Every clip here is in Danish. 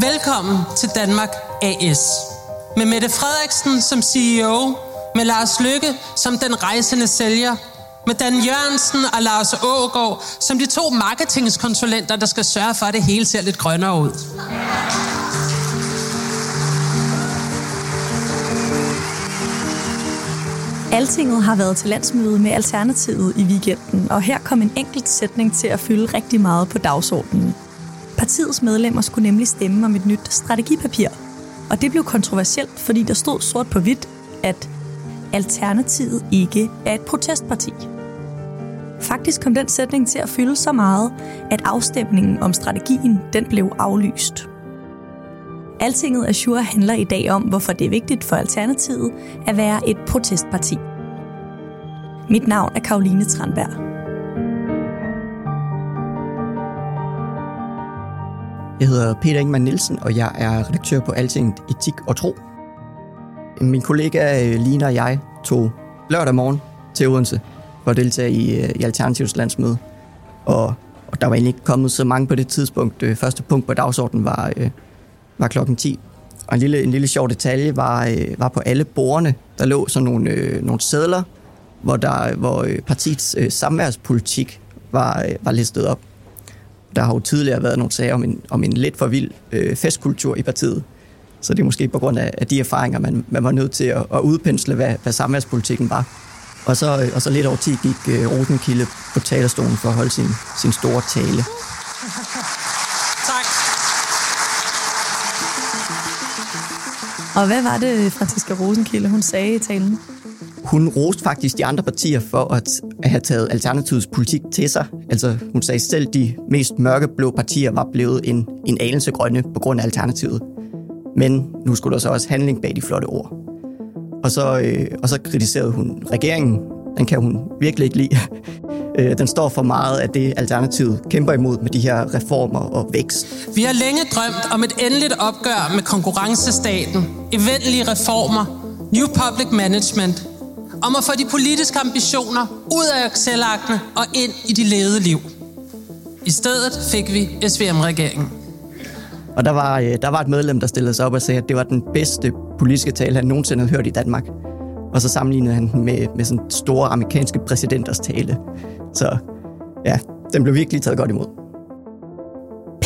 Velkommen til Danmark AS. Med Mette Frederiksen som CEO, med Lars Lykke som den rejsende sælger, med Dan Jørgensen og Lars Ågaard som de to marketingskonsulenter, der skal sørge for, at det hele ser lidt grønnere ud. Altinget har været til landsmøde med Alternativet i weekenden, og her kom en enkelt sætning til at fylde rigtig meget på dagsordenen. Partiets medlemmer skulle nemlig stemme om et nyt strategipapir, og det blev kontroversielt, fordi der stod sort på hvidt, at Alternativet ikke er et protestparti. Faktisk kom den sætning til at fylde så meget, at afstemningen om strategien den blev aflyst. Altinget Azure handler i dag om, hvorfor det er vigtigt for Alternativet at være et protestparti. Mit navn er Karoline Tranberg. Jeg hedder Peter Ingemann Nielsen, og jeg er redaktør på Altinget Etik og Tro. Min kollega øh, Lina og jeg tog lørdag morgen til Odense for at deltage i, øh, i Alternativs landsmøde. Og, og der var egentlig ikke kommet så mange på det tidspunkt. Det første punkt på dagsordenen var, øh, var klokken 10. Og en lille, en lille sjov detalje var, øh, var på alle bordene, der lå sådan nogle, øh, nogle sædler, hvor, der, hvor øh, partiets øh, samværspolitik var, øh, var listet op. Der har jo tidligere været nogle sager om en, om en lidt for vild øh, festkultur i partiet. Så det er måske på grund af, af de erfaringer, man, man var nødt til at, at udpensle, hvad, hvad samværspolitikken var. Og så, og så lidt over 10 gik øh, Rosenkilde på talerstolen for at holde sin, sin store tale. Tak. Og hvad var det, Franziska Rosenkilde, hun sagde i talen? Hun roste faktisk de andre partier for at have taget Alternativets politik til sig. Altså, hun sagde selv, at de mest mørkeblå partier var blevet en, en anelse grønne på grund af Alternativet. Men nu skulle der så også handling bag de flotte ord. Og så, øh, og så kritiserede hun regeringen. Den kan hun virkelig ikke lide. Øh, den står for meget af det, Alternativet kæmper imod med de her reformer og vækst. Vi har længe drømt om et endeligt opgør med konkurrencestaten, eventlige reformer, new public management, om at få de politiske ambitioner ud af excel og ind i de levede liv. I stedet fik vi SVM-regeringen. Og der var, øh, der var et medlem, der stillede sig op og sagde, at det var den bedste politiske tale, han nogensinde havde hørt i Danmark. Og så sammenlignede han den med, med sådan store amerikanske præsidenters tale. Så ja, den blev virkelig taget godt imod.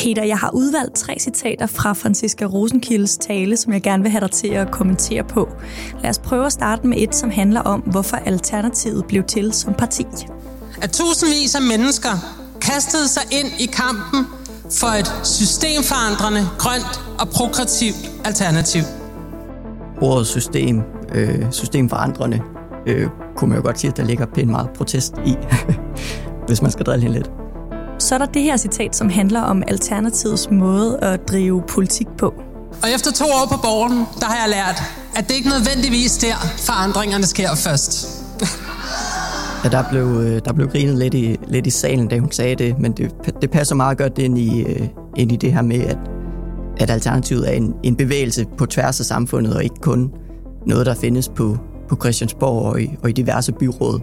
Peter, jeg har udvalgt tre citater fra Franziska Rosenkildes tale, som jeg gerne vil have dig til at kommentere på. Lad os prøve at starte med et, som handler om, hvorfor Alternativet blev til som parti. At tusindvis af mennesker kastede sig ind i kampen for et systemforandrende, grønt og progressivt alternativ. Ordet system, øh, systemforandrende, øh, kunne man jo godt sige, at der ligger pænt meget protest i, hvis man skal drille hende lidt. Så er der det her citat, som handler om Alternativets måde at drive politik på. Og efter to år på borgen, der har jeg lært, at det ikke nødvendigvis der, forandringerne sker først. Ja, der blev, øh, der blev grinet lidt i, lidt i salen, da hun sagde det, men det, det passer meget godt ind i, øh, ind i det her med, at, at Alternativet er en, en bevægelse på tværs af samfundet, og ikke kun noget, der findes på, på Christiansborg og i, og i diverse byråd.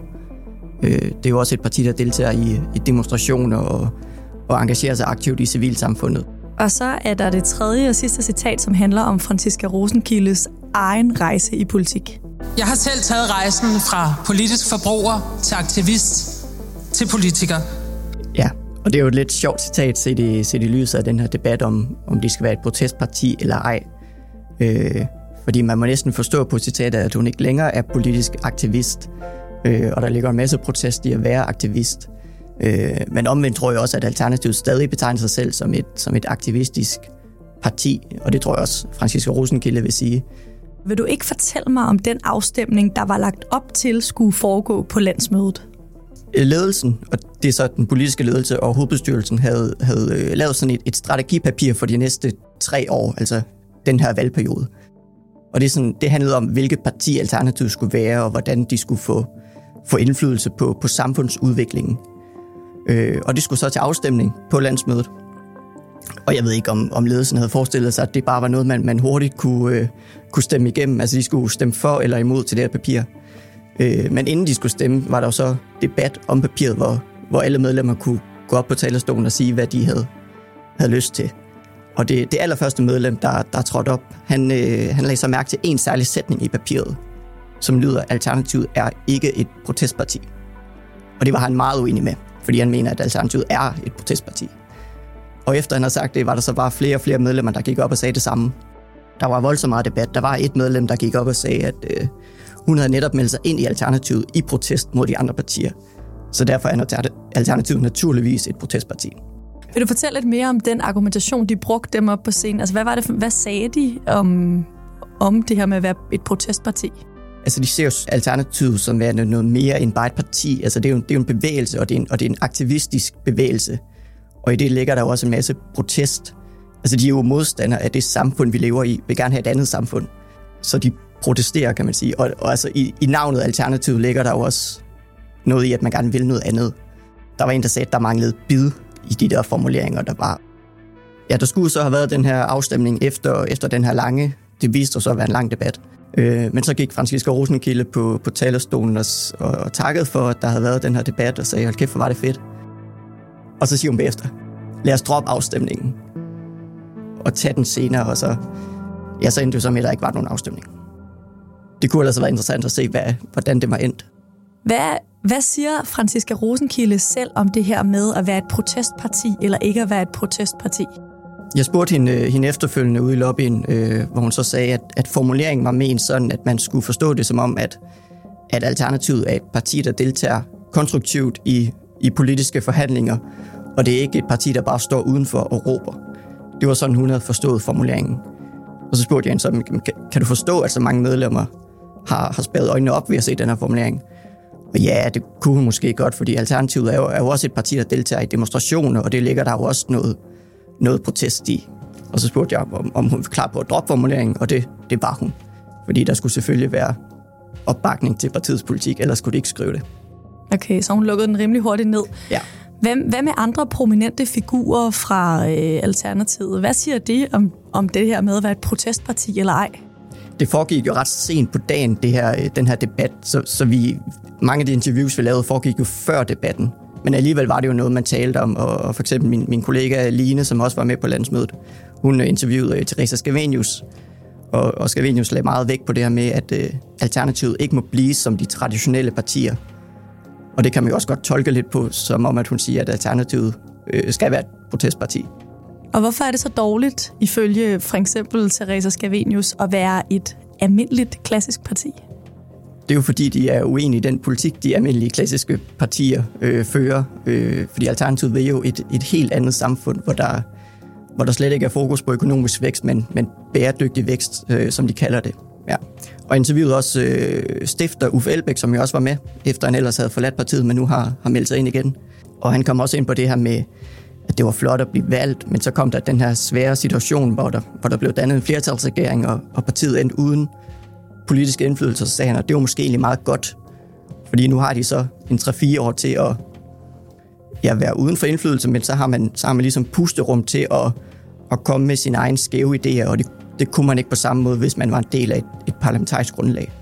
Øh, det er jo også et parti, der deltager i, i demonstrationer og, og engagerer sig aktivt i civilsamfundet. Og så er der det tredje og sidste citat, som handler om Franziska Rosenkildes egen rejse i politik. Jeg har selv taget rejsen fra politisk forbruger til aktivist til politiker. Ja, og det er jo et lidt sjovt citat set i, set i lyset af den her debat om, om de skal være et protestparti eller ej. Øh, fordi man må næsten forstå på citatet, at hun ikke længere er politisk aktivist, øh, og der ligger en masse protest i at være aktivist. Øh, men omvendt tror jeg også, at Alternativet stadig betegner sig selv som et, som et aktivistisk parti, og det tror jeg også, Francisco Rosenkilde vil sige. Vil du ikke fortælle mig om den afstemning, der var lagt op til skulle foregå på landsmødet? ledelsen, og det er så den politiske ledelse og hovedbestyrelsen, havde, havde øh, lavet sådan et, et strategipapir for de næste tre år, altså den her valgperiode. Og det, er sådan, det handlede om, hvilket parti Alternativet skulle være, og hvordan de skulle få, få indflydelse på, på samfundsudviklingen. Øh, og det skulle så til afstemning på landsmødet. Og jeg ved ikke, om, om ledelsen havde forestillet sig, at det bare var noget, man, man hurtigt kunne, øh, kunne stemme igennem. Altså, de skulle stemme for eller imod til det her papir. Øh, men inden de skulle stemme, var der jo så debat om papiret, hvor, hvor alle medlemmer kunne gå op på talerstolen og sige, hvad de havde, havde lyst til. Og det, det allerførste medlem, der, der trådte op, han, øh, han lagde så mærke til en særlig sætning i papiret, som lyder, Alternativet er ikke et protestparti. Og det var han meget uenig med, fordi han mener, at Alternativet er et protestparti. Og efter han har sagt det, var der så bare flere og flere medlemmer, der gik op og sagde det samme. Der var voldsomt meget debat. Der var et medlem, der gik op og sagde, at øh, hun havde netop meldt sig ind i Alternativet i protest mod de andre partier. Så derfor er Alternativet naturligvis et protestparti. Vil du fortælle lidt mere om den argumentation, de brugte dem op på scenen? Altså, hvad, var det for, hvad sagde de om, om det her med at være et protestparti? Altså, de ser jo Alternativet som værende noget mere end bare et parti. Altså, det er jo, det er jo en bevægelse, og det er en, og det er en aktivistisk bevægelse. Og i det ligger der jo også en masse protest. Altså, de er jo modstandere af det samfund, vi lever i, vil gerne have et andet samfund. Så de protesterer, kan man sige. Og, og altså, i, i navnet Alternativet ligger der jo også noget i, at man gerne vil noget andet. Der var en, der sagde, at der manglede bid i de der formuleringer, der var. Ja, der skulle så have været den her afstemning efter, efter den her lange, det viste sig så at være en lang debat. Øh, men så gik Franziska Rosenkilde på, på talerstolen og, og, og takkede for, at der havde været den her debat, og sagde, hold kæft, hvor var det fedt. Og så siger hun bagefter, lad os droppe afstemningen og tage den senere, og så, ja, så endte det så med, at der ikke var nogen afstemning. Det kunne ellers have været interessant at se, hvad, hvordan det var endt. Hvad, hvad siger Franziska Rosenkilde selv om det her med at være et protestparti, eller ikke at være et protestparti? Jeg spurgte hende, øh, hende efterfølgende ude i lobbyen, øh, hvor hun så sagde, at, at formuleringen var ment sådan, at man skulle forstå det som om, at, at Alternativet er et parti, der deltager konstruktivt i, i politiske forhandlinger, og det er ikke et parti, der bare står udenfor og råber. Det var sådan, hun havde forstået formuleringen. Og så spurgte jeg hende så, kan, kan du forstå, at så mange medlemmer har, har spærret øjnene op ved at se den her formulering? Og ja, det kunne hun måske godt, fordi Alternativet er jo, er jo også et parti, der deltager i demonstrationer, og det ligger der jo også noget, noget protest i. Og så spurgte jeg, om, om hun var klar på at droppe formuleringen, og det, det var hun. Fordi der skulle selvfølgelig være opbakning til partiets politik, ellers skulle de ikke skrive det. Okay, så hun lukkede den rimelig hurtigt ned. Ja. Hvem, hvad med andre prominente figurer fra øh, Alternativet? Hvad siger de om, om det her med at være et protestparti eller ej? Det foregik jo ret sent på dagen, det her, øh, den her debat, så, så vi, mange af de interviews, vi lavede, foregik jo før debatten. Men alligevel var det jo noget, man talte om, og for eksempel min, min kollega Line, som også var med på landsmødet, hun interviewede uh, Teresa Scavenius, og, og Scavenius lagde meget vægt på det her med, at øh, Alternativet ikke må blive som de traditionelle partier. Og det kan man jo også godt tolke lidt på, som om at hun siger, at Alternativet øh, skal være et protestparti. Og hvorfor er det så dårligt, ifølge for eksempel Teresa Scavenius, at være et almindeligt klassisk parti? Det er jo fordi, de er uenige i den politik, de almindelige klassiske partier øh, fører. Øh, fordi Alternativet vil jo et, et helt andet samfund, hvor der, hvor der slet ikke er fokus på økonomisk vækst, men, men bæredygtig vækst, øh, som de kalder det. Ja. Og interviewet også øh, stifter Uffe Elbæk, som jo også var med, efter han ellers havde forladt partiet, men nu har, har meldt sig ind igen. Og han kom også ind på det her med, at det var flot at blive valgt, men så kom der den her svære situation, hvor der, hvor der blev dannet en flertalsregering, og, og partiet endte uden politisk indflydelse, så sagde han, at det var måske egentlig meget godt, fordi nu har de så en 3-4 år til at ja, være uden for indflydelse, men så har man, så har man ligesom pusterum til at, at komme med sine egne skæve idéer, og det, det kunne man ikke på samme måde, hvis man var en del af et, et parlamentarisk grundlag.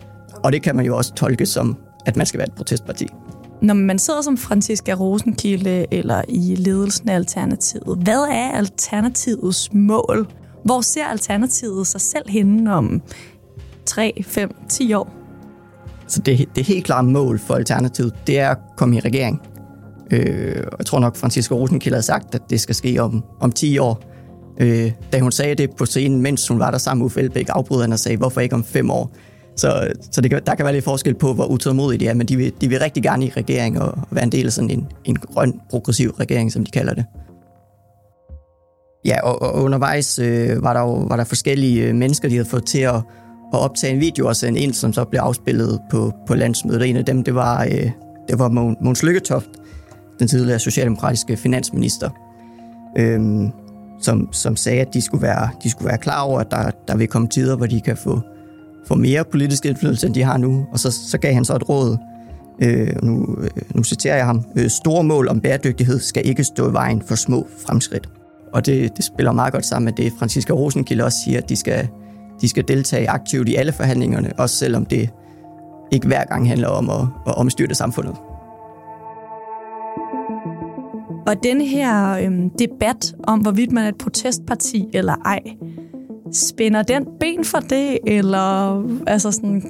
Og det kan man jo også tolke som, at man skal være et protestparti. Når man sidder som Franziska Rosenkilde eller i ledelsen af Alternativet, hvad er Alternativets mål? Hvor ser Alternativet sig selv henne om 3, 5, 10 år? Så det, det helt klare mål for Alternativet, det er at komme i regering. Øh, jeg tror nok, Francisco Rosenkilde havde sagt, at det skal ske om, om 10 år. Øh, da hun sagde det på scenen, mens hun var der sammen med Uffe Elbæk, afbrød han og sagde, hvorfor ikke om 5 år? Så, så det kan, der kan være lidt forskel på, hvor utålmodige de er, men de vil, de vil rigtig gerne i regering og være en del af sådan en, en grøn, progressiv regering, som de kalder det. Ja, og, og undervejs øh, var der jo var der forskellige øh, mennesker, de havde fået til at, at optage en video og sende ind, som så blev afspillet på, på landsmødet. Og en af dem, det var øh, det var Måns Lykketoft, den tidligere socialdemokratiske finansminister, øhm, som, som sagde, at de skulle være, de skulle være klar over, at der, der vil komme tider, hvor de kan få, få mere politisk indflydelse, end de har nu. Og så, så gav han så et råd, øh, nu, øh, nu citerer jeg ham, øh, store mål om bæredygtighed skal ikke stå i vejen for små fremskridt. Og det, det spiller meget godt sammen med det, Franziska Rosenkilde også siger, at de skal, de skal deltage aktivt i alle forhandlingerne, også selvom det ikke hver gang handler om at, at omstyrte samfundet. Og denne her øhm, debat om, hvorvidt man er et protestparti eller ej, spænder den ben for det, eller altså sådan...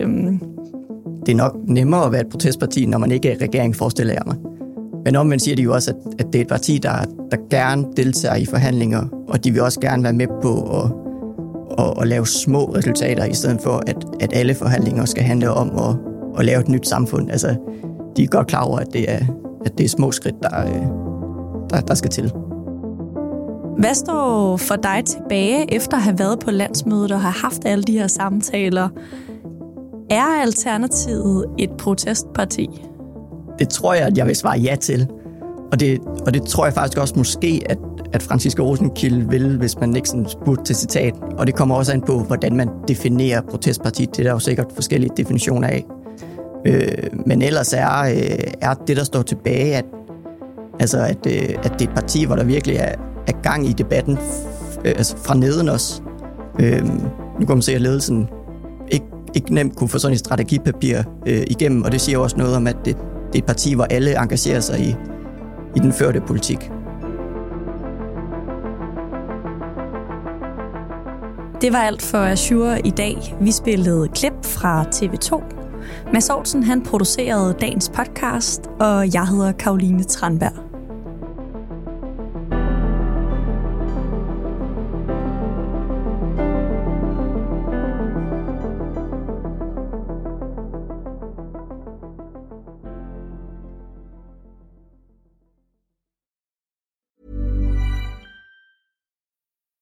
Øhm... Det er nok nemmere at være et protestparti, når man ikke er regering, forestiller jeg mig. Men omvendt siger de jo også, at, at det er et parti, der, der gerne deltager i forhandlinger, og de vil også gerne være med på at, at, at lave små resultater, i stedet for, at, at alle forhandlinger skal handle om at, at lave et nyt samfund. Altså, de er godt klar over, at det er, at det er små skridt, der, øh, der, der skal til. Hvad står for dig tilbage efter at have været på landsmødet og have haft alle de her samtaler? Er Alternativet et protestparti? Det tror jeg, at jeg vil svare ja til. Og det, og det tror jeg faktisk også måske, at, at Francisco Rosenkilde vil, hvis man ikke sådan spurgte til citat. Og det kommer også an på, hvordan man definerer protestpartiet. Det er der jo sikkert forskellige definitioner af. Øh, men ellers er, øh, er det, der står tilbage, at, altså at, øh, at det er et parti, hvor der virkelig er, er gang i debatten øh, altså fra neden os. Øh, nu kan man se, at ledelsen ikke, ikke nemt kunne få sådan et strategipapir øh, igennem, og det siger også noget om, at det, det er et parti, hvor alle engagerer sig i, i den førte politik. Det var alt for Azure i dag. Vi spillede klip fra TV2. Mads Aarhusen, han producerede dagens podcast, og jeg hedder Karoline Tranberg.